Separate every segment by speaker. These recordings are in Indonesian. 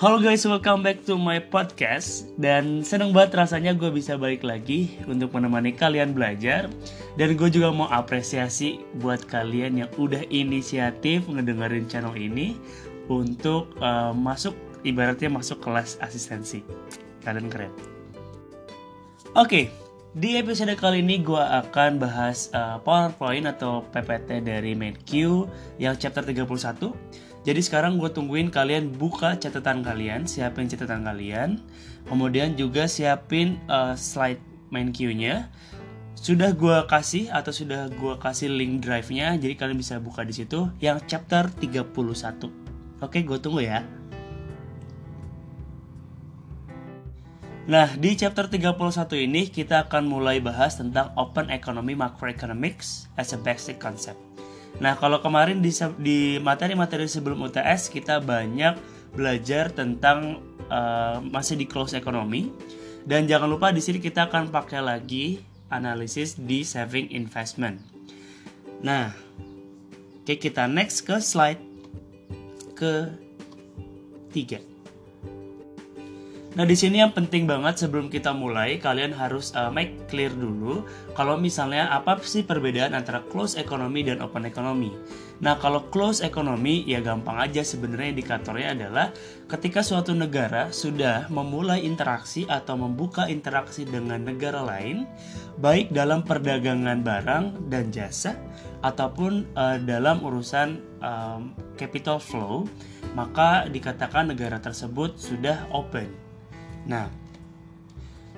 Speaker 1: Halo guys, welcome back to my podcast. Dan seneng banget rasanya gue bisa balik lagi Untuk menemani kalian belajar. Dan gue juga mau apresiasi buat kalian yang udah inisiatif ngedengerin channel ini Untuk uh, masuk, ibaratnya masuk kelas asistensi. Kalian keren. Oke, di episode kali ini gue akan bahas uh, PowerPoint atau PPT dari MedQ yang chapter 31 jadi sekarang gue tungguin kalian buka catatan kalian, siapin catatan kalian, kemudian juga siapin uh, slide main queue-nya. Sudah gue kasih atau sudah gue kasih link drive-nya, jadi kalian bisa buka di situ yang chapter 31. Oke, gue tunggu ya. Nah, di chapter 31 ini kita akan mulai bahas tentang Open Economy Macroeconomics as a basic concept. Nah, kalau kemarin di, materi-materi sebelum UTS kita banyak belajar tentang uh, masih di close economy dan jangan lupa di sini kita akan pakai lagi analisis di saving investment. Nah, oke kita next ke slide ke tiga. Nah, di sini yang penting banget sebelum kita mulai, kalian harus uh, make clear dulu kalau misalnya apa sih perbedaan antara close economy dan open economy. Nah, kalau close economy ya gampang aja sebenarnya indikatornya adalah ketika suatu negara sudah memulai interaksi atau membuka interaksi dengan negara lain, baik dalam perdagangan barang dan jasa ataupun uh, dalam urusan um, capital flow, maka dikatakan negara tersebut sudah open Nah,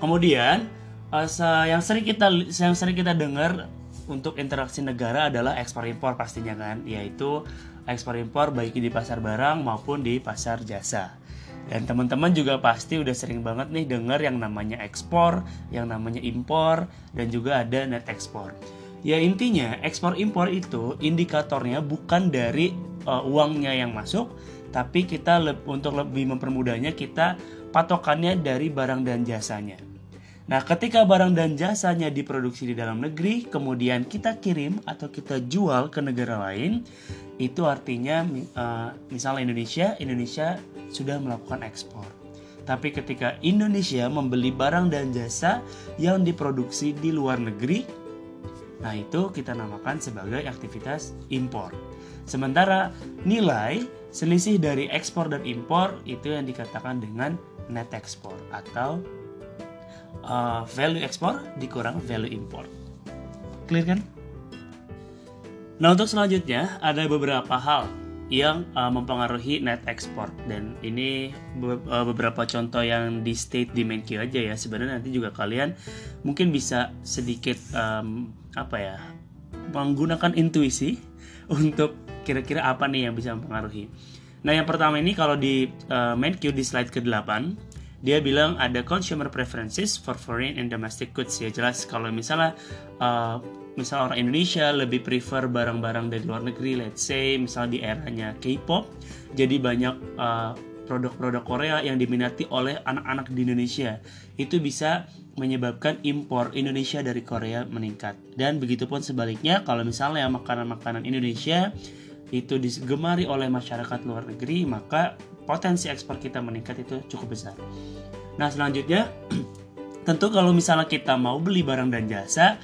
Speaker 1: kemudian uh, yang sering kita yang sering kita dengar untuk interaksi negara adalah ekspor impor pastinya kan, yaitu ekspor impor baik di pasar barang maupun di pasar jasa. Dan teman-teman juga pasti udah sering banget nih dengar yang namanya ekspor, yang namanya impor, dan juga ada net ekspor. Ya intinya ekspor impor itu indikatornya bukan dari uh, uangnya yang masuk, tapi kita untuk lebih mempermudahnya kita patokannya dari barang dan jasanya. Nah, ketika barang dan jasanya diproduksi di dalam negeri, kemudian kita kirim atau kita jual ke negara lain, itu artinya uh, misalnya Indonesia, Indonesia sudah melakukan ekspor. Tapi ketika Indonesia membeli barang dan jasa yang diproduksi di luar negeri, nah itu kita namakan sebagai aktivitas impor. Sementara nilai selisih dari ekspor dan impor itu yang dikatakan dengan net export atau uh, value export dikurang value import. Clear kan? Nah untuk selanjutnya ada beberapa hal yang uh, mempengaruhi net export dan ini be uh, beberapa contoh yang di state di aja ya sebenarnya nanti juga kalian mungkin bisa sedikit um, apa ya menggunakan intuisi untuk kira-kira apa nih yang bisa mempengaruhi. Nah, yang pertama ini kalau di uh, main queue di slide ke-8, dia bilang ada consumer preferences for foreign and domestic goods. Ya jelas kalau misalnya uh, misal orang Indonesia lebih prefer barang-barang dari luar negeri let's say misal di eranya K-pop jadi banyak uh, produk-produk Korea yang diminati oleh anak-anak di Indonesia. Itu bisa menyebabkan impor Indonesia dari Korea meningkat. Dan begitupun sebaliknya kalau misalnya makanan-makanan Indonesia itu digemari oleh masyarakat luar negeri, maka potensi ekspor kita meningkat itu cukup besar. Nah, selanjutnya tentu kalau misalnya kita mau beli barang dan jasa,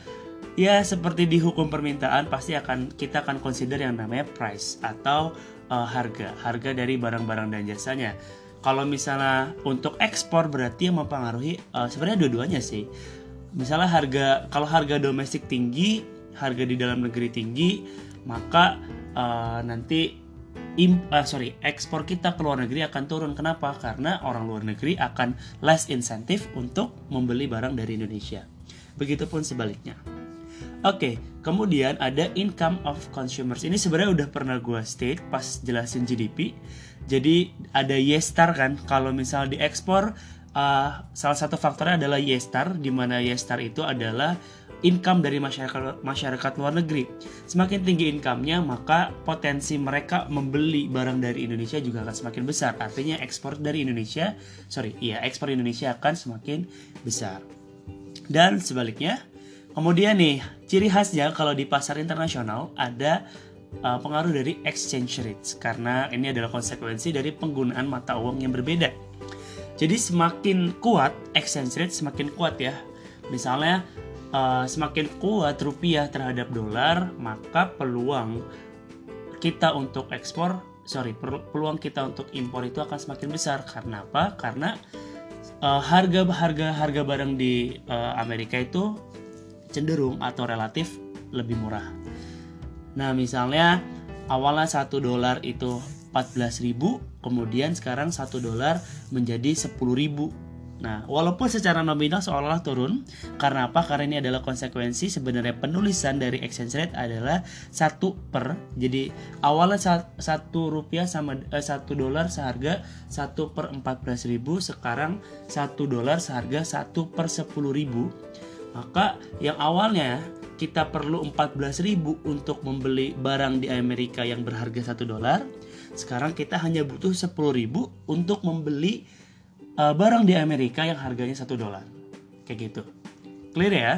Speaker 1: ya seperti di hukum permintaan pasti akan kita akan consider yang namanya price atau uh, harga, harga dari barang-barang dan jasanya. Kalau misalnya untuk ekspor berarti yang mempengaruhi uh, sebenarnya dua-duanya sih. Misalnya harga kalau harga domestik tinggi, harga di dalam negeri tinggi, maka uh, nanti im, uh, sorry ekspor kita ke luar negeri akan turun. Kenapa? Karena orang luar negeri akan less insentif untuk membeli barang dari Indonesia. Begitupun sebaliknya. Oke, okay, kemudian ada income of consumers. Ini sebenarnya udah pernah gue state pas jelasin GDP. Jadi ada Y-star kan, kalau misal diekspor, uh, salah satu faktornya adalah Y-star, di mana Y-star itu adalah income dari masyarakat masyarakat luar negeri. Semakin tinggi income-nya, maka potensi mereka membeli barang dari Indonesia juga akan semakin besar. Artinya ekspor dari Indonesia, sorry, iya ekspor Indonesia akan semakin besar. Dan sebaliknya, kemudian nih ciri khasnya kalau di pasar internasional ada uh, pengaruh dari exchange rates karena ini adalah konsekuensi dari penggunaan mata uang yang berbeda. Jadi semakin kuat exchange rate semakin kuat ya. Misalnya uh, semakin kuat rupiah terhadap dolar, maka peluang kita untuk ekspor, sorry, peluang kita untuk impor itu akan semakin besar. Karena apa? Karena uh, harga harga harga barang di uh, Amerika itu cenderung atau relatif lebih murah. Nah, misalnya awalnya satu dolar itu 14.000, kemudian sekarang satu dolar menjadi 10.000. Nah, walaupun secara nominal seolah-olah turun, karena apa? Karena ini adalah konsekuensi sebenarnya penulisan dari exchange rate adalah satu per. Jadi awalnya satu rupiah sama eh, satu dolar seharga satu per 14.000, sekarang satu dolar seharga satu per 10.000. Maka yang awalnya kita perlu 14.000 untuk membeli barang di Amerika yang berharga 1 dolar. Sekarang kita hanya butuh 10.000 untuk membeli uh, barang di Amerika yang harganya 1 dolar. Kayak gitu. Clear ya?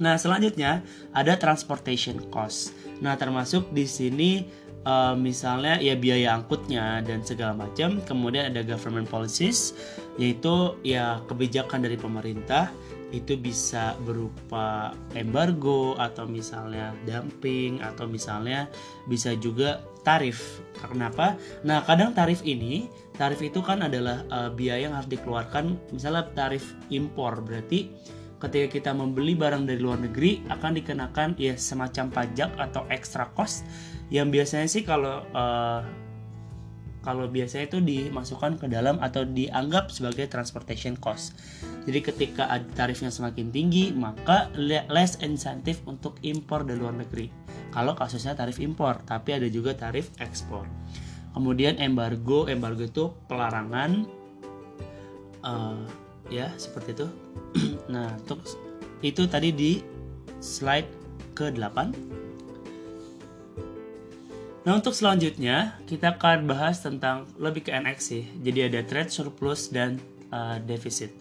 Speaker 1: Nah, selanjutnya ada transportation cost. Nah, termasuk di sini uh, misalnya ya biaya angkutnya dan segala macam. Kemudian ada government policies yaitu ya kebijakan dari pemerintah itu bisa berupa embargo atau misalnya dumping atau misalnya bisa juga tarif. Kenapa? Nah, kadang tarif ini, tarif itu kan adalah uh, biaya yang harus dikeluarkan misalnya tarif impor. Berarti ketika kita membeli barang dari luar negeri akan dikenakan ya semacam pajak atau extra cost yang biasanya sih kalau uh, kalau biasanya itu dimasukkan ke dalam atau dianggap sebagai transportation cost. Jadi ketika tarifnya semakin tinggi, maka less insentif untuk impor dari luar negeri. Kalau kasusnya tarif impor, tapi ada juga tarif ekspor. Kemudian embargo, embargo itu pelarangan, uh, ya seperti itu. nah, untuk itu tadi di slide ke-8 Nah untuk selanjutnya kita akan bahas tentang lebih ke NX sih. Jadi ada trade surplus dan uh, defisit.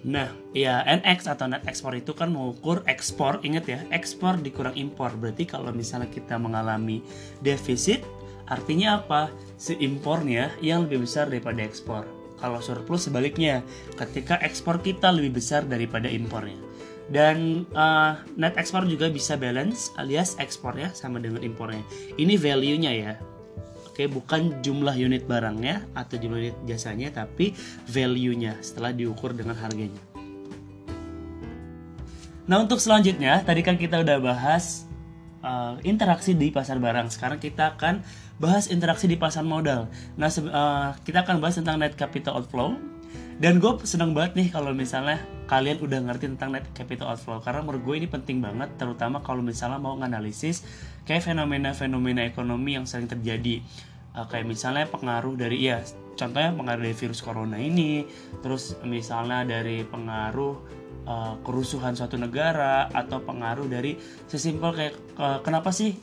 Speaker 1: Nah, ya NX atau net export itu kan mengukur ekspor, ingat ya, ekspor dikurang impor. Berarti kalau misalnya kita mengalami defisit, artinya apa? Si impornya yang lebih besar daripada ekspor. Kalau surplus sebaliknya, ketika ekspor kita lebih besar daripada impornya. Dan uh, net export juga bisa balance alias ekspornya sama dengan impornya. Ini value-nya ya. Oke bukan jumlah unit barangnya atau jumlah unit jasanya tapi value-nya setelah diukur dengan harganya. Nah untuk selanjutnya tadi kan kita udah bahas uh, interaksi di pasar barang. Sekarang kita akan bahas interaksi di pasar modal. Nah uh, kita akan bahas tentang net capital outflow. Dan gue seneng banget nih kalau misalnya kalian udah ngerti tentang net capital outflow. Karena menurut gue ini penting banget terutama kalau misalnya mau nganalisis kayak fenomena-fenomena ekonomi yang sering terjadi. Uh, kayak misalnya pengaruh dari ya contohnya pengaruh dari virus corona ini terus misalnya dari pengaruh uh, kerusuhan suatu negara atau pengaruh dari sesimpel kayak uh, kenapa sih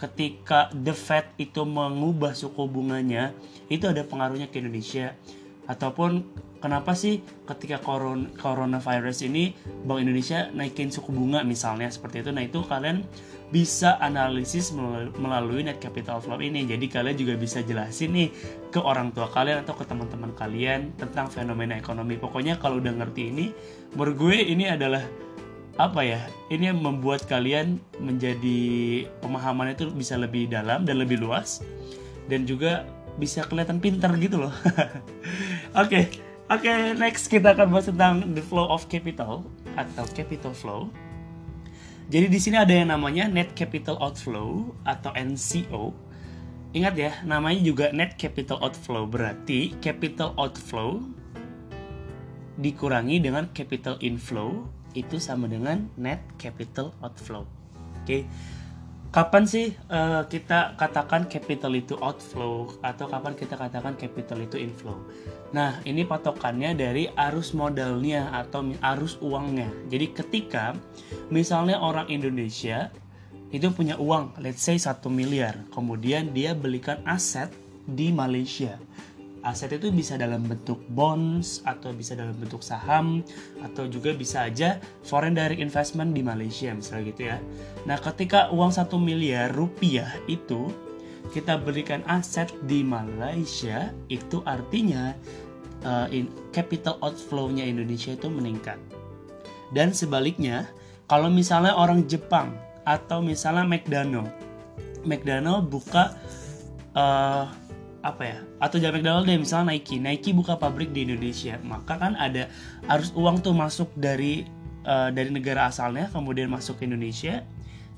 Speaker 1: ketika the Fed itu mengubah suku bunganya itu ada pengaruhnya ke Indonesia. Ataupun kenapa sih ketika corona, coronavirus ini Bank Indonesia naikin suku bunga misalnya seperti itu? Nah itu kalian bisa analisis melalui net capital flow ini. Jadi kalian juga bisa jelasin nih ke orang tua kalian atau ke teman-teman kalian tentang fenomena ekonomi. Pokoknya kalau udah ngerti ini menurut gue ini adalah apa ya ini yang membuat kalian menjadi pemahaman itu bisa lebih dalam dan lebih luas dan juga bisa kelihatan pintar gitu loh oke okay. Oke, okay, next kita akan bahas tentang the flow of capital atau capital flow. Jadi di sini ada yang namanya net capital outflow atau NCO. Ingat ya, namanya juga net capital outflow. Berarti capital outflow dikurangi dengan capital inflow itu sama dengan net capital outflow. Oke. Okay kapan sih uh, kita katakan capital itu outflow atau kapan kita katakan capital itu inflow? Nah, ini patokannya dari arus modalnya atau arus uangnya. Jadi ketika misalnya orang Indonesia itu punya uang, let's say 1 miliar, kemudian dia belikan aset di Malaysia. Aset itu bisa dalam bentuk bonds atau bisa dalam bentuk saham atau juga bisa aja foreign direct investment di Malaysia misalnya gitu ya. Nah ketika uang satu miliar rupiah itu kita berikan aset di Malaysia itu artinya uh, in capital outflow-nya Indonesia itu meningkat. Dan sebaliknya kalau misalnya orang Jepang atau misalnya McDonald, McDonald buka uh, apa ya atau jangan McDonald deh misalnya Nike. Nike buka pabrik di Indonesia. Maka kan ada harus uang tuh masuk dari uh, dari negara asalnya kemudian masuk ke Indonesia.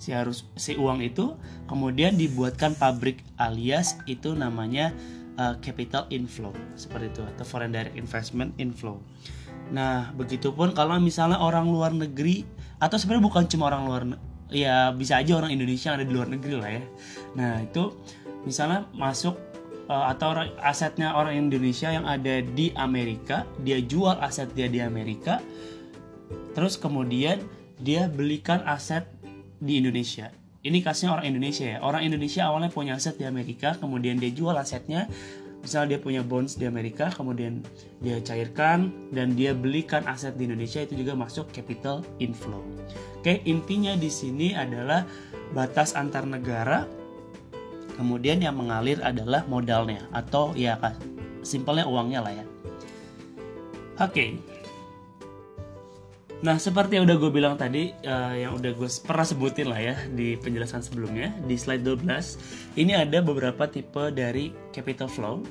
Speaker 1: Si harus si uang itu kemudian dibuatkan pabrik alias itu namanya uh, capital inflow. Seperti itu atau foreign direct investment inflow. Nah begitupun kalau misalnya orang luar negeri atau sebenarnya bukan cuma orang luar ya bisa aja orang Indonesia yang ada di luar negeri lah ya. Nah itu misalnya masuk uh, atau asetnya orang Indonesia yang ada di Amerika dia jual aset dia di Amerika terus kemudian dia belikan aset di Indonesia. Ini kasihnya orang Indonesia ya. Orang Indonesia awalnya punya aset di Amerika kemudian dia jual asetnya. Misalnya dia punya bonds di Amerika kemudian dia cairkan dan dia belikan aset di Indonesia itu juga masuk capital inflow. Oke intinya di sini adalah batas antar negara kemudian yang mengalir adalah modalnya atau ya simpelnya uangnya lah ya oke Nah, seperti yang udah gue bilang tadi, uh, yang udah gue pernah sebutin lah ya di penjelasan sebelumnya, di slide 12, ini ada beberapa tipe dari capital flow.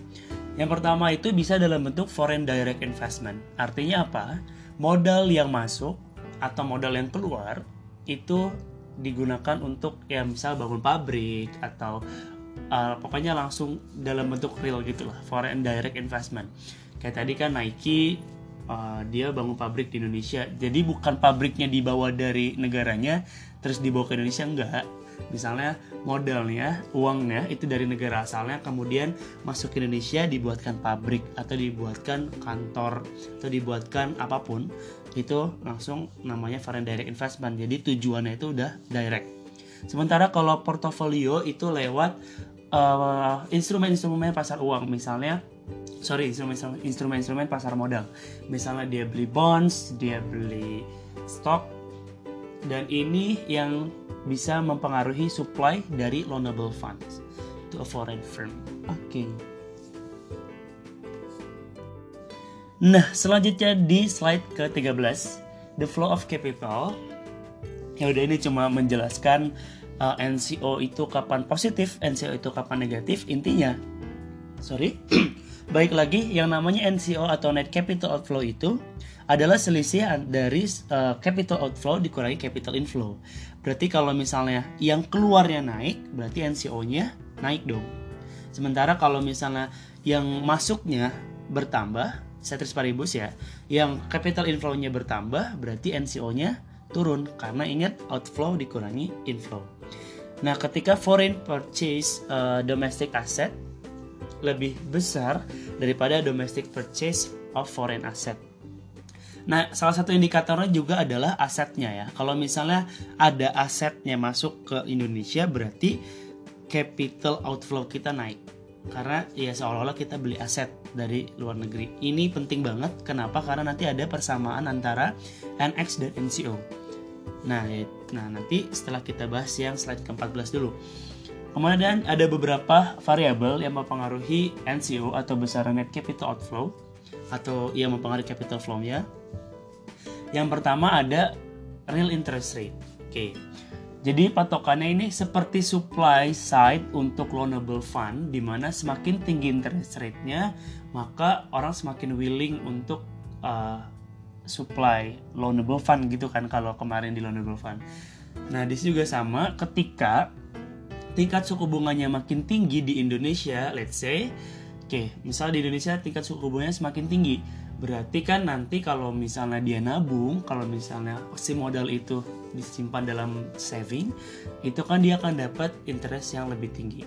Speaker 1: Yang pertama itu bisa dalam bentuk foreign direct investment. Artinya apa? Modal yang masuk atau modal yang keluar itu digunakan untuk ya misal bangun pabrik atau uh, pokoknya langsung dalam bentuk real gitu lah foreign direct investment. Kayak tadi kan Nike uh, dia bangun pabrik di Indonesia. Jadi bukan pabriknya dibawa dari negaranya terus dibawa ke Indonesia enggak. Misalnya modalnya uangnya itu dari negara asalnya kemudian masuk ke Indonesia dibuatkan pabrik atau dibuatkan kantor atau dibuatkan apa pun itu langsung namanya foreign direct investment. Jadi tujuannya itu udah direct. Sementara kalau portofolio itu lewat uh, instrumen-instrumen pasar uang. Misalnya sorry instrumen-instrumen pasar modal. Misalnya dia beli bonds dia beli stok dan ini yang bisa mempengaruhi supply dari loanable funds to a foreign firm. Oke. okay. Nah selanjutnya di slide ke-13 the flow of capital ya udah ini cuma menjelaskan uh, NCO itu kapan positif, NCO itu kapan negatif, intinya sorry. Baik lagi yang namanya NCO atau net capital outflow itu adalah selisih dari uh, capital outflow dikurangi capital inflow. Berarti kalau misalnya yang keluarnya naik, berarti NCO-nya naik dong. Sementara kalau misalnya yang masuknya bertambah, ceteris paribus ya, yang capital inflow-nya bertambah, berarti NCO-nya turun karena ingat outflow dikurangi inflow. Nah, ketika foreign purchase uh, domestic asset lebih besar daripada domestic purchase of foreign asset. Nah, salah satu indikatornya juga adalah asetnya ya. Kalau misalnya ada asetnya masuk ke Indonesia berarti capital outflow kita naik. Karena ya seolah-olah kita beli aset dari luar negeri. Ini penting banget. Kenapa? Karena nanti ada persamaan antara NX dan NCO. Nah, ya, nah nanti setelah kita bahas yang slide ke-14 dulu. Kemudian ada beberapa variabel yang mempengaruhi NCO atau besaran net capital outflow atau yang mempengaruhi capital flow-nya. Yang pertama ada real interest rate. Oke. Jadi patokannya ini seperti supply side untuk loanable fund di mana semakin tinggi interest rate-nya, maka orang semakin willing untuk uh, supply loanable fund gitu kan kalau kemarin di loanable fund. Nah, di juga sama ketika tingkat suku bunganya makin tinggi di Indonesia, let's say, oke, okay, misal di Indonesia tingkat suku bunganya semakin tinggi, berarti kan nanti kalau misalnya dia nabung, kalau misalnya si modal itu disimpan dalam saving, itu kan dia akan dapat interest yang lebih tinggi.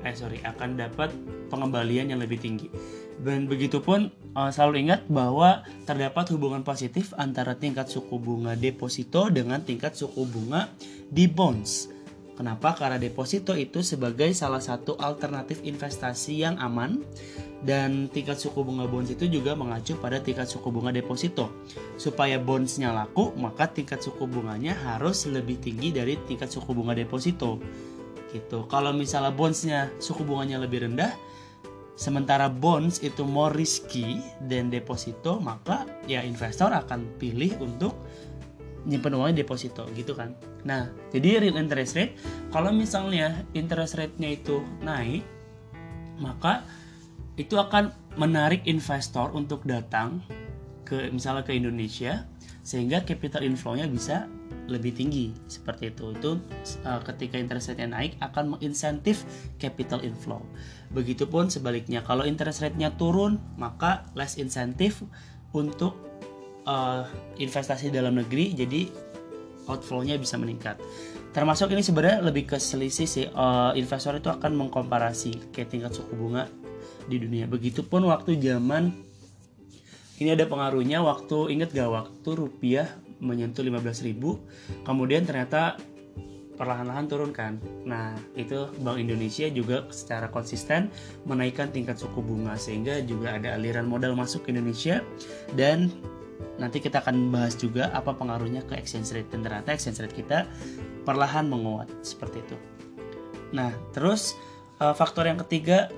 Speaker 1: Eh sorry, akan dapat pengembalian yang lebih tinggi. Dan begitupun uh, selalu ingat bahwa terdapat hubungan positif antara tingkat suku bunga deposito dengan tingkat suku bunga di bonds. Kenapa? Karena deposito itu sebagai salah satu alternatif investasi yang aman dan tingkat suku bunga bonds itu juga mengacu pada tingkat suku bunga deposito. Supaya bondsnya laku, maka tingkat suku bunganya harus lebih tinggi dari tingkat suku bunga deposito. Gitu. Kalau misalnya bondsnya suku bunganya lebih rendah, sementara bonds itu more risky dan deposito, maka ya investor akan pilih untuk nyimpen uangnya deposito gitu kan. Nah, jadi real interest rate kalau misalnya interest rate-nya itu naik, maka itu akan menarik investor untuk datang ke misalnya ke Indonesia sehingga capital inflow-nya bisa lebih tinggi. Seperti itu. Itu uh, ketika interest rate-nya naik akan menginsentif capital inflow. Begitupun sebaliknya kalau interest rate-nya turun maka less insentif untuk uh, investasi dalam negeri jadi outflow-nya bisa meningkat. Termasuk ini sebenarnya lebih ke selisih sih uh, investor itu akan mengkomparasi kayak tingkat suku bunga di dunia. Begitupun waktu zaman ini ada pengaruhnya waktu inget gak waktu rupiah menyentuh 15.000 kemudian ternyata perlahan-lahan turun kan? Nah itu Bank Indonesia juga secara konsisten menaikkan tingkat suku bunga sehingga juga ada aliran modal masuk ke Indonesia dan nanti kita akan bahas juga apa pengaruhnya ke exchange rate. Dan ternyata exchange rate kita perlahan menguat seperti itu. Nah terus eh, faktor yang ketiga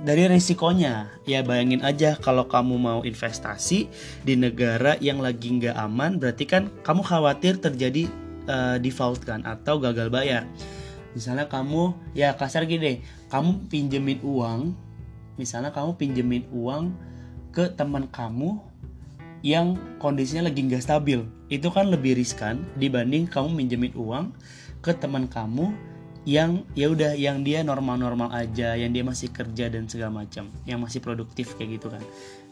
Speaker 1: dari risikonya. Ya bayangin aja kalau kamu mau investasi di negara yang lagi nggak aman berarti kan kamu khawatir terjadi uh, default kan atau gagal bayar. Misalnya kamu ya kasar gini deh kamu pinjemin uang misalnya kamu pinjemin uang ke teman kamu yang kondisinya lagi nggak stabil itu kan lebih riskan dibanding kamu minjemin uang ke teman kamu yang ya udah yang dia normal-normal aja, yang dia masih kerja dan segala macam, yang masih produktif kayak gitu kan.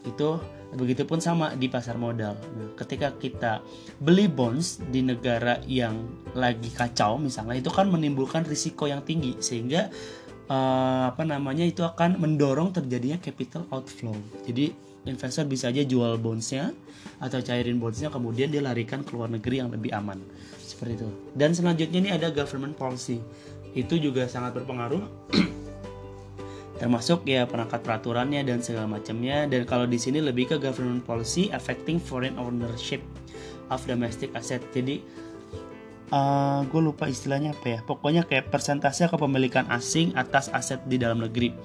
Speaker 1: Itu begitupun sama di pasar modal. Nah, ketika kita beli bonds di negara yang lagi kacau misalnya itu kan menimbulkan risiko yang tinggi sehingga uh, apa namanya itu akan mendorong terjadinya capital outflow. Jadi investor bisa aja jual bondsnya atau cairin bondsnya kemudian dia larikan ke luar negeri yang lebih aman. Seperti itu. Dan selanjutnya ini ada government policy. Itu juga sangat berpengaruh termasuk ya perangkat peraturannya dan segala macamnya. Dan kalau di sini lebih ke government policy affecting foreign ownership of domestic asset. Jadi uh, eh, gue lupa istilahnya apa ya. Pokoknya kayak persentase kepemilikan asing atas aset di dalam negeri.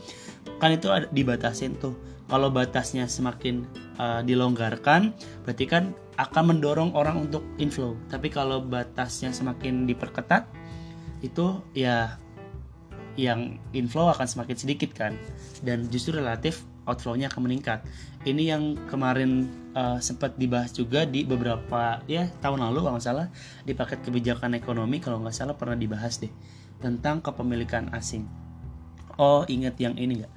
Speaker 1: Kan itu ada, dibatasin tuh kalau batasnya semakin uh, dilonggarkan berarti kan akan mendorong orang untuk inflow tapi kalau batasnya semakin diperketat itu ya yang inflow akan semakin sedikit kan dan justru relatif outflow-nya akan meningkat. Ini yang kemarin uh, sempat dibahas juga di beberapa ya tahun lalu kalau nggak salah di paket kebijakan ekonomi kalau nggak salah pernah dibahas deh tentang kepemilikan asing. Oh ingat yang ini nggak?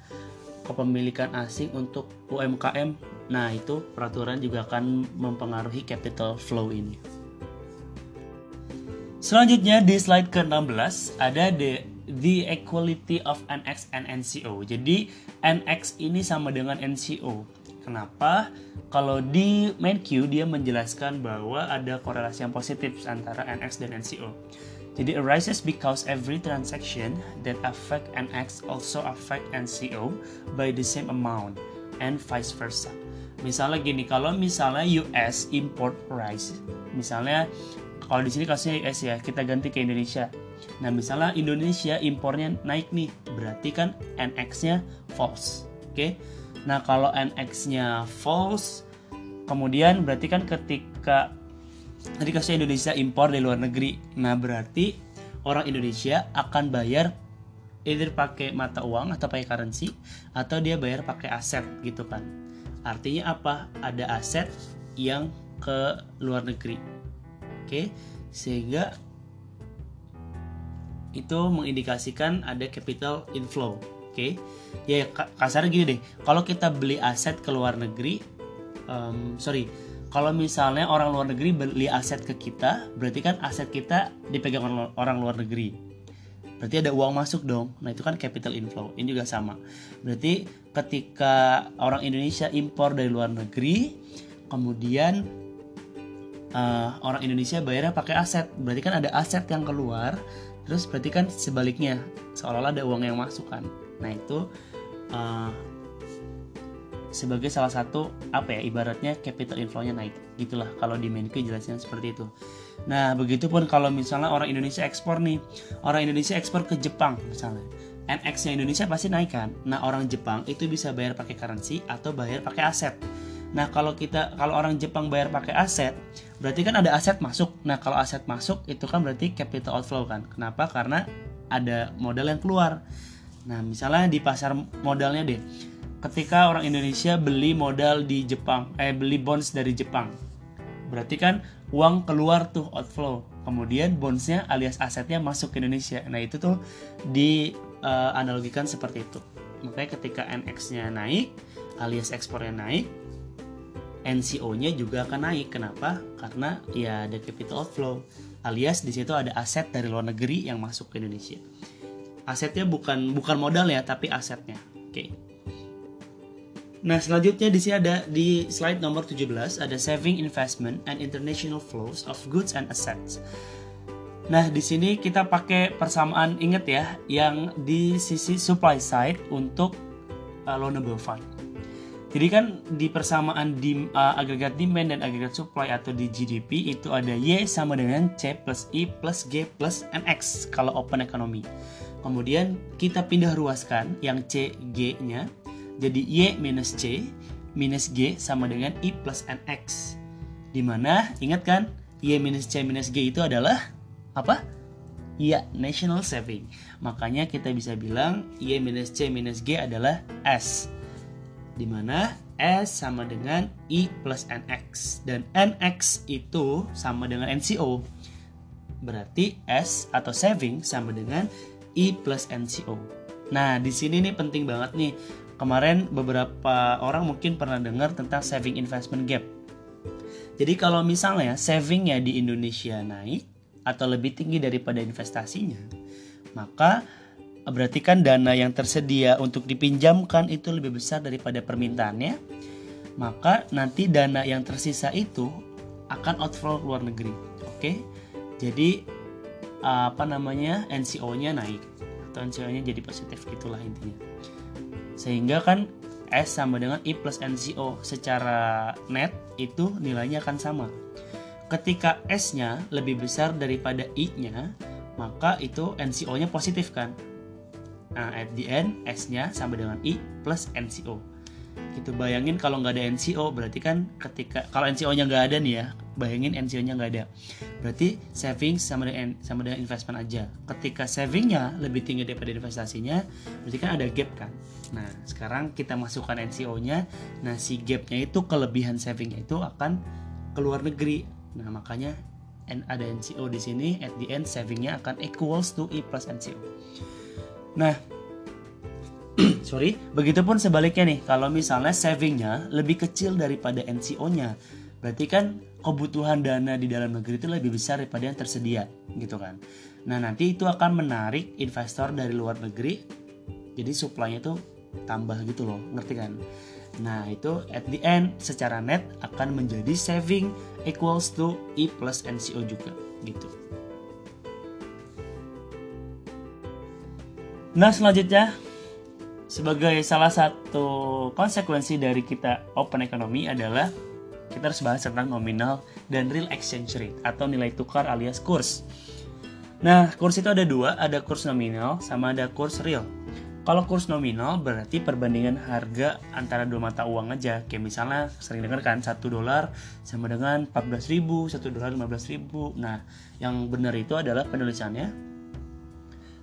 Speaker 1: Kepemilikan asing untuk UMKM. Nah itu peraturan juga akan mempengaruhi capital flow ini. Selanjutnya di slide ke-16 ada the the equality of NX and NCO. Jadi NX ini sama dengan NCO. Kenapa? Kalau di main Q dia menjelaskan bahwa ada korelasi yang positif antara NX dan NCO. Jadi arises because every transaction that affect NX also affect NCO by the same amount and vice versa. Misalnya gini, kalau misalnya US import rice, misalnya kalau di sini kasusnya US ya kita ganti ke Indonesia nah misalnya Indonesia impornya naik nih berarti kan NX-nya false oke okay? nah kalau NX-nya false kemudian berarti kan ketika tadi kasusnya Indonesia impor dari luar negeri. Nah berarti orang Indonesia akan bayar either pakai mata uang atau pakai currency atau dia bayar pakai aset gitu kan. Artinya apa? Ada aset yang ke luar negeri. Oke, sehingga itu mengindikasikan ada capital inflow. Oke, ya kasar gini deh. Kalau kita beli aset ke luar negeri, um, sorry, kalau misalnya orang luar negeri beli aset ke kita, berarti kan aset kita dipegang orang luar negeri. Berarti ada uang masuk dong. Nah, itu kan capital inflow. Ini juga sama. Berarti ketika orang Indonesia impor dari luar negeri, kemudian uh, orang Indonesia bayarnya pakai aset berarti kan ada aset yang keluar terus berarti kan sebaliknya seolah-olah ada uang yang masuk kan nah itu uh, sebagai salah satu apa ya ibaratnya capital inflow-nya naik gitulah kalau di Menke jelasnya seperti itu nah begitupun kalau misalnya orang Indonesia ekspor nih orang Indonesia ekspor ke Jepang misalnya NX-nya Indonesia pasti naik kan nah orang Jepang itu bisa bayar pakai currency atau bayar pakai aset Nah, kalau kita kalau orang Jepang bayar pakai aset, berarti kan ada aset masuk. Nah, kalau aset masuk itu kan berarti capital outflow kan. Kenapa? Karena ada modal yang keluar. Nah, misalnya di pasar modalnya deh. Ketika orang Indonesia beli modal di Jepang, eh beli bonds dari Jepang. Berarti kan uang keluar tuh outflow. Kemudian bondsnya alias asetnya masuk ke Indonesia. Nah, itu tuh dianalogikan uh, seperti itu. Makanya ketika NX-nya naik alias ekspornya naik, NCO-nya juga akan naik. Kenapa? Karena ya ada capital outflow alias di situ ada aset dari luar negeri yang masuk ke Indonesia. Asetnya bukan bukan modal ya, tapi asetnya. Oke. Okay. Nah, selanjutnya di sini ada di slide nomor 17 ada saving investment and international flows of goods and assets. Nah, di sini kita pakai persamaan ingat ya yang di sisi supply side untuk uh, loanable fund. Jadi kan di persamaan di uh, agregat demand dan agregat supply atau di GDP itu ada Y sama dengan C plus I plus G plus NX kalau open economy. Kemudian kita pindah ruaskan yang C G-nya jadi Y minus C minus G sama dengan I plus NX. Di mana ingat kan Y minus C minus G itu adalah apa? Iya, national saving. Makanya kita bisa bilang Y minus C minus G adalah S di mana S sama dengan I plus NX dan NX itu sama dengan NCO. Berarti S atau saving sama dengan I plus NCO. Nah, di sini nih penting banget nih. Kemarin beberapa orang mungkin pernah dengar tentang saving investment gap. Jadi kalau misalnya savingnya di Indonesia naik atau lebih tinggi daripada investasinya, maka berarti kan dana yang tersedia untuk dipinjamkan itu lebih besar daripada permintaannya maka nanti dana yang tersisa itu akan outflow luar negeri oke jadi apa namanya NCO-nya naik atau NCO-nya jadi positif gitulah intinya sehingga kan S sama dengan I plus NCO secara net itu nilainya akan sama ketika S-nya lebih besar daripada I-nya maka itu NCO-nya positif kan Nah, at the end S-nya sama dengan I plus NCO. Gitu bayangin kalau nggak ada NCO berarti kan ketika kalau NCO-nya nggak ada nih ya, bayangin NCO-nya nggak ada. Berarti saving sama dengan sama dengan investment aja. Ketika savingnya lebih tinggi daripada investasinya, berarti kan ada gap kan. Nah, sekarang kita masukkan NCO-nya. Nah, si gapnya itu kelebihan savingnya itu akan ke luar negeri. Nah, makanya ada NCO di sini at the end savingnya akan equals to I plus NCO. Nah, sorry, begitupun sebaliknya nih, kalau misalnya savingnya lebih kecil daripada NCO-nya, berarti kan kebutuhan dana di dalam negeri itu lebih besar daripada yang tersedia, gitu kan. Nah, nanti itu akan menarik investor dari luar negeri, jadi supply-nya itu tambah gitu loh, ngerti kan? Nah, itu at the end secara net akan menjadi saving equals to I plus NCO juga, gitu. Nah selanjutnya sebagai salah satu konsekuensi dari kita open economy adalah kita harus bahas tentang nominal dan real exchange rate atau nilai tukar alias kurs. Nah, kurs itu ada dua, ada kurs nominal sama ada kurs real. Kalau kurs nominal berarti perbandingan harga antara dua mata uang aja. Kayak misalnya sering dengar kan 1 dolar sama dengan 14 ribu, 1 dolar 15 ribu. Nah, yang benar itu adalah penulisannya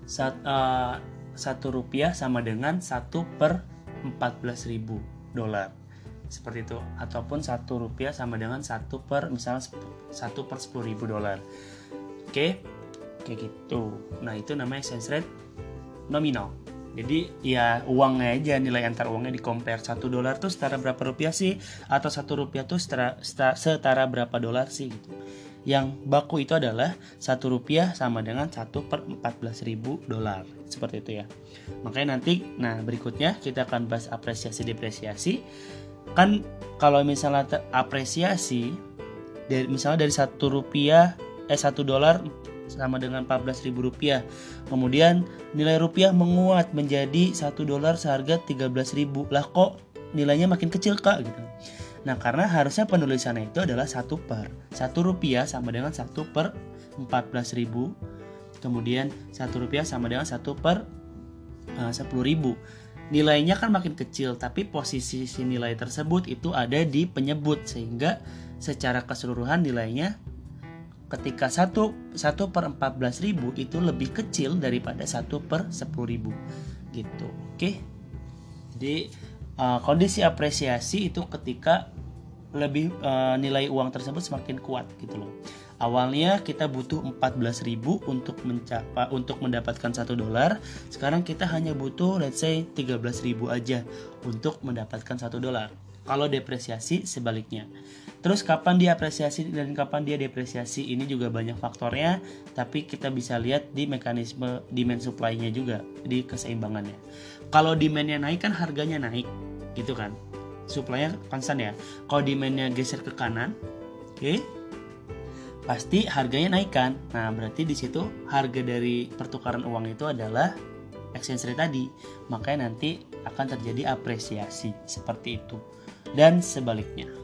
Speaker 1: saat, uh, satu rupiah sama dengan satu per 14 ribu dolar. Seperti itu. Ataupun satu rupiah sama dengan satu per misalnya satu per sepuluh ribu dolar. Oke? Kayak gitu. Nah itu namanya exchange rate nominal. Jadi ya uangnya aja nilai antar uangnya di satu dolar tuh setara berapa rupiah sih? Atau satu rupiah tuh setara, setara berapa dolar sih gitu yang baku itu adalah satu rupiah sama dengan satu per 14 ribu dolar seperti itu ya makanya nanti nah berikutnya kita akan bahas apresiasi depresiasi kan kalau misalnya apresiasi dari misalnya dari satu rupiah eh satu dolar sama dengan 14.000 rupiah. Kemudian nilai rupiah menguat menjadi satu dolar seharga 13.000. Lah kok nilainya makin kecil kak gitu. Nah karena harusnya penulisannya itu adalah satu per satu rupiah sama dengan satu per 14.000 kemudian satu rupiah sama dengan satu per sepuluh ribu. Nilainya kan makin kecil tapi posisi si nilai tersebut itu ada di penyebut sehingga secara keseluruhan nilainya ketika 1, 1 per 14 ribu itu lebih kecil daripada 1 per 10 ribu. Gitu oke? Jadi uh, kondisi apresiasi itu ketika lebih uh, nilai uang tersebut semakin kuat gitu loh Awalnya kita butuh 14.000 untuk mencapai untuk mendapatkan 1 dolar. Sekarang kita hanya butuh let's say 13.000 aja untuk mendapatkan 1 dolar. Kalau depresiasi sebaliknya. Terus kapan dia apresiasi dan kapan dia depresiasi ini juga banyak faktornya, tapi kita bisa lihat di mekanisme demand supply-nya juga di keseimbangannya. Kalau demandnya naik kan harganya naik, gitu kan? Supply-nya konstan ya. Kalau demandnya geser ke kanan, oke, okay, pasti harganya naik kan. Nah, berarti di situ harga dari pertukaran uang itu adalah exchange rate tadi. Makanya nanti akan terjadi apresiasi seperti itu. Dan sebaliknya.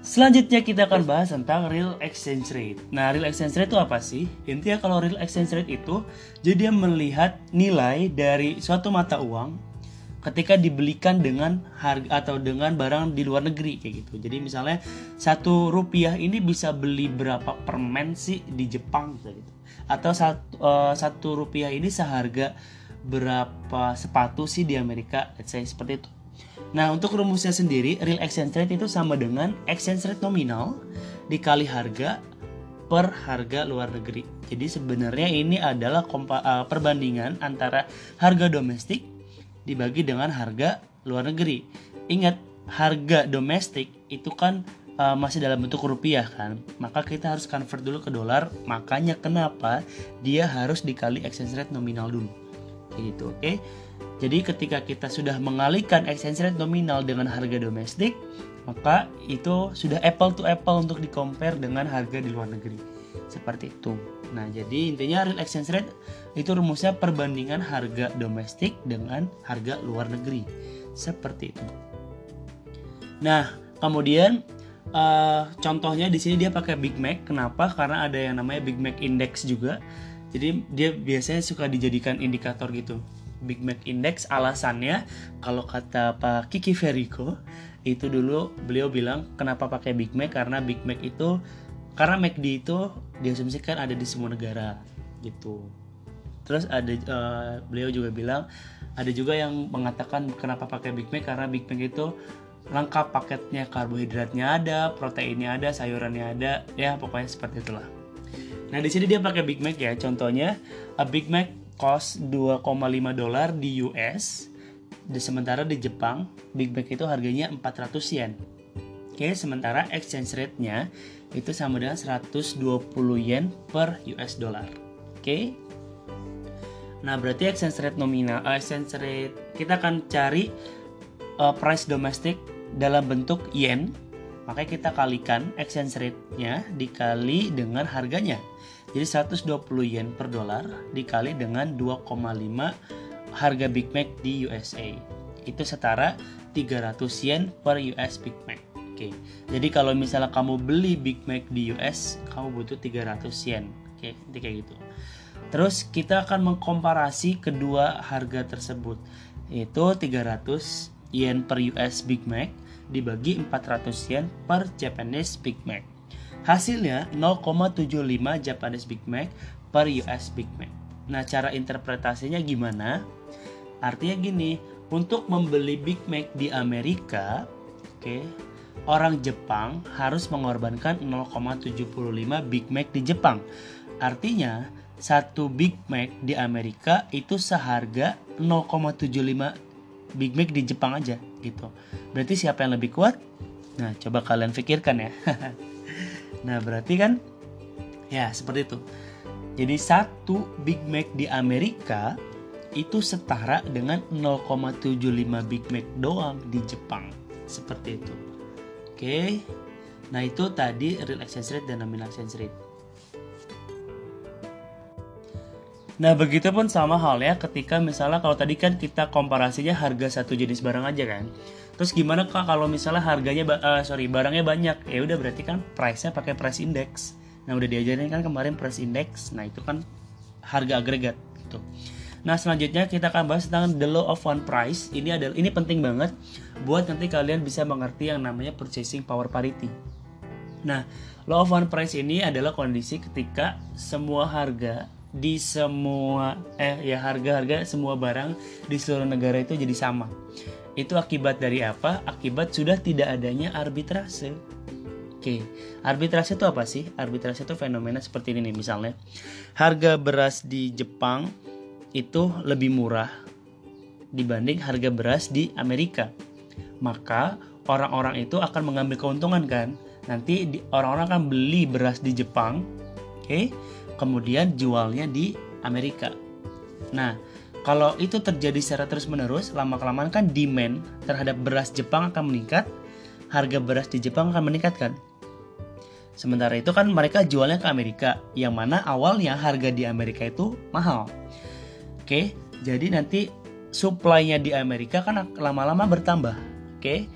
Speaker 1: Selanjutnya kita akan bahas tentang real exchange rate. Nah, real exchange rate itu apa sih? Intinya kalau real exchange rate itu jadi dia melihat nilai dari suatu mata uang ketika dibelikan dengan harga atau dengan barang di luar negeri kayak gitu. Jadi misalnya satu rupiah ini bisa beli berapa permen sih di Jepang gitu. Atau satu, uh, satu rupiah ini seharga berapa sepatu sih di Amerika, let's say seperti itu. Nah untuk rumusnya sendiri real exchange rate itu sama dengan exchange rate nominal dikali harga per harga luar negeri. Jadi sebenarnya ini adalah uh, perbandingan antara harga domestik dibagi dengan harga luar negeri. Ingat, harga domestik itu kan uh, masih dalam bentuk rupiah kan. Maka kita harus convert dulu ke dolar. Makanya kenapa dia harus dikali exchange rate nominal dulu. Gitu, oke? Okay? Jadi ketika kita sudah mengalihkan exchange rate nominal dengan harga domestik, maka itu sudah apple to apple untuk di compare dengan harga di luar negeri. Seperti itu. Nah, jadi intinya real exchange rate itu rumusnya perbandingan harga domestik dengan harga luar negeri. Seperti itu. Nah, kemudian uh, contohnya di sini dia pakai Big Mac. Kenapa? Karena ada yang namanya Big Mac Index juga. Jadi dia biasanya suka dijadikan indikator gitu. Big Mac Index alasannya kalau kata Pak Kiki Veriko itu dulu beliau bilang kenapa pakai Big Mac karena Big Mac itu karena McD itu diasumsikan ada di semua negara gitu. Terus ada uh, beliau juga bilang ada juga yang mengatakan kenapa pakai Big Mac karena Big Mac itu lengkap paketnya karbohidratnya ada proteinnya ada sayurannya ada ya pokoknya seperti itulah. Nah di sini dia pakai Big Mac ya. Contohnya a Big Mac cost 2,5 dolar di US di sementara di Jepang Big Mac itu harganya 400 yen. Oke, sementara exchange rate-nya itu sama dengan 120 yen per US dollar. Oke. Nah, berarti exchange rate nominal, uh, exchange rate kita akan cari uh, price domestik dalam bentuk yen. Makanya kita kalikan exchange rate-nya dikali dengan harganya. Jadi 120 yen per dolar dikali dengan 2,5 harga Big Mac di USA. Itu setara 300 yen per US Big Mac. Oke. Jadi kalau misalnya kamu beli Big Mac di US, kamu butuh 300 yen. Oke, nanti kayak gitu. Terus kita akan mengkomparasi kedua harga tersebut. Yaitu 300 yen per US Big Mac dibagi 400 yen per Japanese Big Mac. Hasilnya 0,75 Japanese Big Mac per US Big Mac. Nah, cara interpretasinya gimana? Artinya gini, untuk membeli Big Mac di Amerika, oke, okay, orang Jepang harus mengorbankan 0,75 Big Mac di Jepang. Artinya, satu Big Mac di Amerika itu seharga 0,75 Big Mac di Jepang aja gitu. Berarti siapa yang lebih kuat? Nah, coba kalian pikirkan ya. nah, berarti kan ya seperti itu. Jadi satu Big Mac di Amerika itu setara dengan 0,75 Big Mac doang di Jepang. Seperti itu. Oke. Nah itu tadi real exchange rate dan nominal exchange rate. Nah begitu pun sama halnya ketika misalnya kalau tadi kan kita komparasinya harga satu jenis barang aja kan. Terus gimana kak kalau misalnya harganya uh, sorry barangnya banyak ya udah berarti kan price-nya pakai price index. Nah udah diajarin kan kemarin price index. Nah itu kan harga agregat gitu. Nah selanjutnya kita akan bahas tentang the law of one price. Ini adalah ini penting banget buat nanti kalian bisa mengerti yang namanya purchasing power parity. Nah, law of one price ini adalah kondisi ketika semua harga di semua eh ya harga-harga semua barang di seluruh negara itu jadi sama. Itu akibat dari apa? Akibat sudah tidak adanya arbitrase. Oke, arbitrase itu apa sih? Arbitrase itu fenomena seperti ini nih misalnya. Harga beras di Jepang itu lebih murah dibanding harga beras di Amerika. Maka orang-orang itu akan mengambil keuntungan kan? Nanti orang-orang akan beli beras di Jepang, oke? Okay? Kemudian jualnya di Amerika. Nah, kalau itu terjadi secara terus-menerus, lama-kelamaan kan demand terhadap beras Jepang akan meningkat, harga beras di Jepang akan meningkat kan? Sementara itu kan mereka jualnya ke Amerika, yang mana awalnya harga di Amerika itu mahal. Oke, jadi nanti supply-nya di Amerika kan lama-lama bertambah. Oke,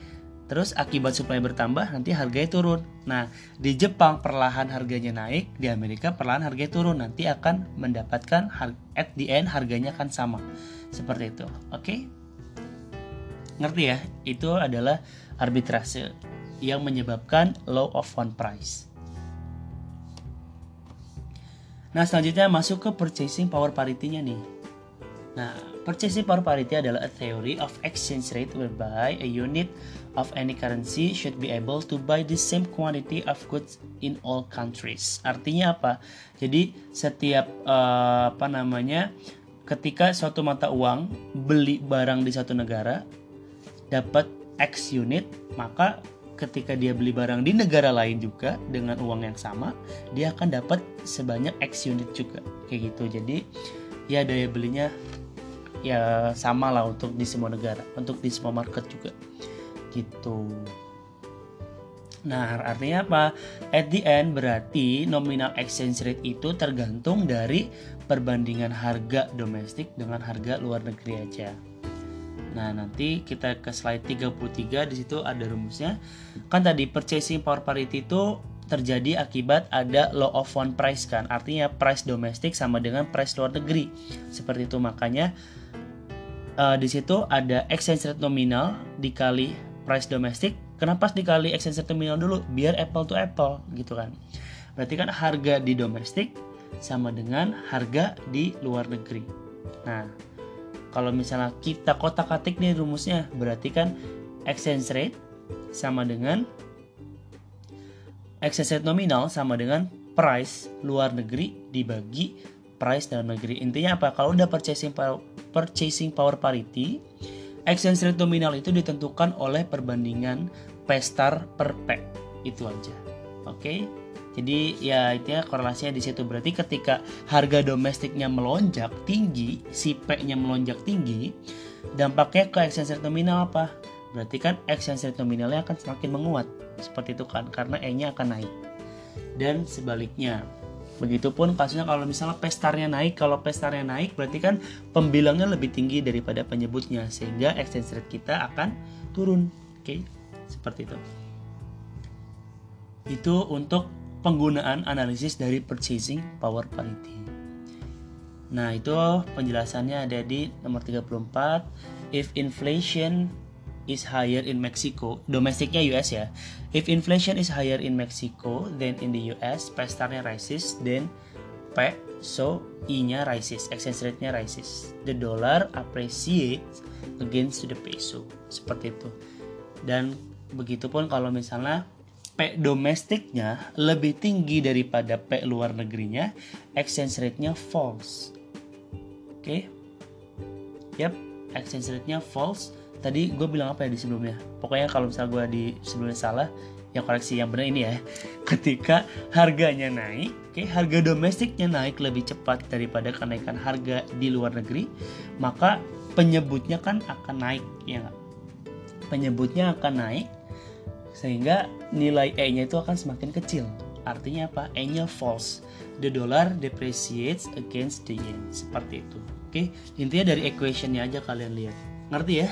Speaker 1: Terus akibat supply bertambah nanti harganya turun. Nah, di Jepang perlahan harganya naik, di Amerika perlahan harganya turun. Nanti akan mendapatkan at the end harganya akan sama. Seperti itu. Oke? Ngerti ya? Itu adalah arbitrase yang menyebabkan law of one price. Nah, selanjutnya masuk ke purchasing power parity-nya nih. Nah, purchasing power parity adalah a theory of exchange rate whereby a unit of any currency should be able to buy the same quantity of goods in all countries. Artinya apa? Jadi setiap uh, apa namanya ketika suatu mata uang beli barang di satu negara dapat X unit, maka ketika dia beli barang di negara lain juga dengan uang yang sama, dia akan dapat sebanyak X unit juga. Kayak gitu. Jadi ya daya belinya ya sama lah untuk di semua negara, untuk di semua market juga gitu. Nah, artinya apa? At the end berarti nominal exchange rate itu tergantung dari perbandingan harga domestik dengan harga luar negeri aja. Nah, nanti kita ke slide 33 di situ ada rumusnya. Kan tadi purchasing power parity itu terjadi akibat ada law of one price kan. Artinya price domestik sama dengan price luar negeri. Seperti itu. Makanya uh, di situ ada exchange rate nominal dikali price domestik. Kenapa dikali exchange rate terminal dulu? Biar apple to apple gitu kan. Berarti kan harga di domestik sama dengan harga di luar negeri. Nah kalau misalnya kita kotak katik nih rumusnya berarti kan exchange rate sama dengan rate nominal sama dengan price luar negeri dibagi price dalam negeri intinya apa kalau udah purchasing power, purchasing power parity Exchange rate nominal itu ditentukan oleh perbandingan P star per P. Itu aja. Oke. Jadi ya itu ya korelasinya di situ berarti ketika harga domestiknya melonjak tinggi, si P-nya melonjak tinggi, dampaknya ke exchange rate nominal apa? Berarti kan exchange rate nominalnya akan semakin menguat. Seperti itu kan karena E-nya akan naik. Dan sebaliknya, Begitupun kasusnya kalau misalnya pestarnya naik, kalau pestarnya naik berarti kan pembilangnya lebih tinggi daripada penyebutnya sehingga exchange rate kita akan turun. Oke, okay? seperti itu. Itu untuk penggunaan analisis dari purchasing power parity. Nah, itu penjelasannya ada di nomor 34. If inflation is higher in Mexico, domestiknya US ya. If inflation is higher in Mexico than in the US, pestarnya rises, then P, so I-nya rises, exchange rate-nya rises. The dollar appreciates against the peso. Seperti itu. Dan begitupun kalau misalnya P domestiknya lebih tinggi daripada P luar negerinya, exchange rate-nya falls. Oke. Okay? Yap, exchange rate-nya falls tadi gue bilang apa ya di sebelumnya pokoknya kalau misalnya gue di sebelumnya salah ya koreksi yang benar ini ya ketika harganya naik oke okay, harga domestiknya naik lebih cepat daripada kenaikan harga di luar negeri maka penyebutnya kan akan naik ya penyebutnya akan naik sehingga nilai E-nya itu akan semakin kecil. Artinya apa? E-nya false. The dollar depreciates against the yen. Seperti itu. Oke, intinya dari equationnya aja kalian lihat. Ngerti ya?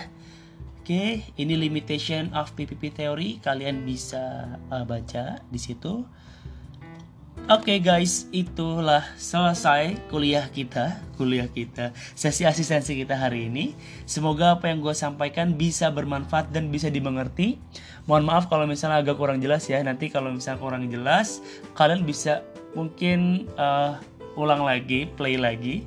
Speaker 1: Oke, ini limitation of PPP theory. Kalian bisa uh, baca di situ. Oke okay guys, itulah selesai kuliah kita, kuliah kita, sesi asistensi kita hari ini. Semoga apa yang gue sampaikan bisa bermanfaat dan bisa dimengerti. Mohon maaf kalau misalnya agak kurang jelas ya. Nanti kalau misalnya kurang jelas, kalian bisa mungkin uh, ulang lagi, play lagi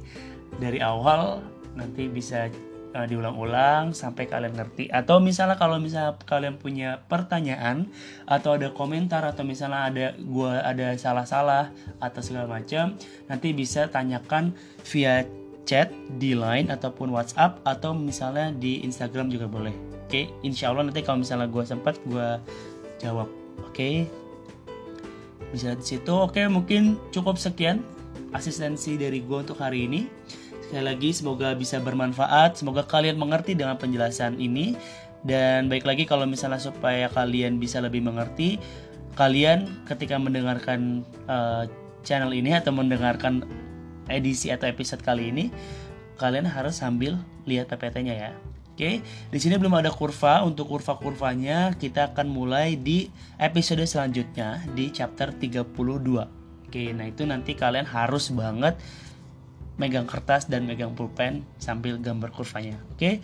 Speaker 1: dari awal. Nanti bisa uh, diulang-ulang sampai kalian ngerti atau misalnya kalau misalnya kalian punya pertanyaan atau ada komentar atau misalnya ada gua ada salah-salah atau segala macam nanti bisa tanyakan via chat di line ataupun WhatsApp atau misalnya di Instagram juga boleh. Oke, okay? insya Allah nanti kalau misalnya gue sempat gue jawab. Oke, okay? bisa di situ. Oke, okay, mungkin cukup sekian asistensi dari gue untuk hari ini. Sekali lagi semoga bisa bermanfaat, semoga kalian mengerti dengan penjelasan ini dan baik lagi kalau misalnya supaya kalian bisa lebih mengerti, kalian ketika mendengarkan uh, channel ini atau mendengarkan edisi atau episode kali ini, kalian harus sambil lihat PPT-nya ya. Oke, di sini belum ada kurva. Untuk kurva-kurvanya kita akan mulai di episode selanjutnya di chapter 32. Oke, nah itu nanti kalian harus banget megang kertas dan megang pulpen sambil gambar kurvanya. Oke.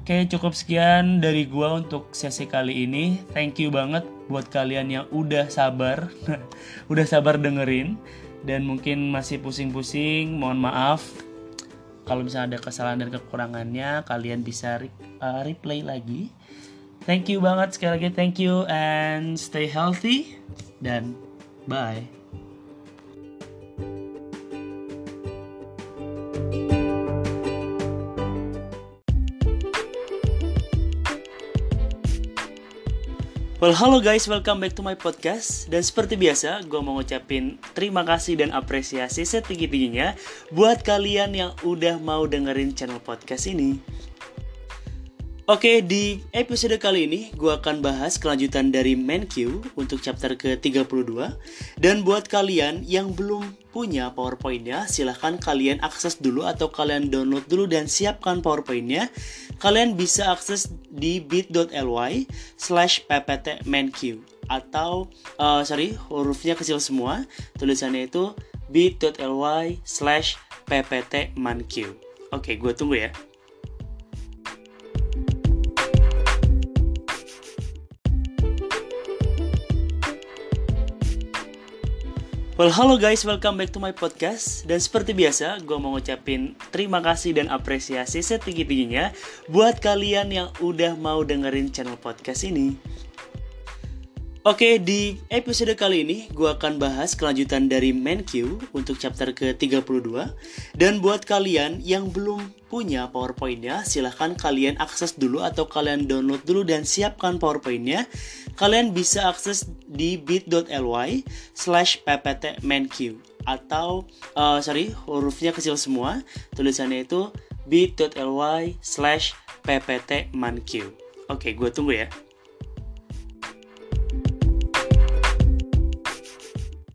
Speaker 1: Oke, cukup sekian dari gua untuk sesi kali ini. Thank you banget buat kalian yang udah sabar, udah sabar dengerin dan mungkin masih pusing-pusing, mohon maaf. Kalau misalnya ada kesalahan dan kekurangannya, kalian bisa re uh, replay lagi. Thank you banget sekali lagi, thank you and stay healthy dan bye. Well, halo guys, welcome back to my podcast. Dan seperti biasa, gue mau ngucapin terima kasih dan apresiasi setinggi-tingginya buat kalian yang udah mau dengerin channel podcast ini. Oke, di episode kali ini gue akan bahas kelanjutan dari MenQ untuk chapter ke-32. Dan buat kalian yang belum punya PowerPoint-nya, silahkan kalian akses dulu atau kalian download dulu dan siapkan PowerPoint-nya. Kalian bisa akses di bit.ly slash atau, uh, sorry, hurufnya kecil semua. Tulisannya itu bit.ly slash. Oke, gue tunggu ya. Well, halo guys, welcome back to my podcast. Dan seperti biasa, gue mau ngucapin terima kasih dan apresiasi setinggi-tingginya buat kalian yang udah mau dengerin channel podcast ini. Oke, di episode kali ini gue akan bahas kelanjutan dari MenQ untuk chapter ke-32. Dan buat kalian yang belum punya PowerPoint-nya, silahkan kalian akses dulu atau kalian download dulu dan siapkan PowerPoint-nya. Kalian bisa akses di bit.ly slash pptmenq atau, uh, sorry, hurufnya kecil semua. Tulisannya itu bit.ly slash pptmanq. Oke, gue tunggu ya.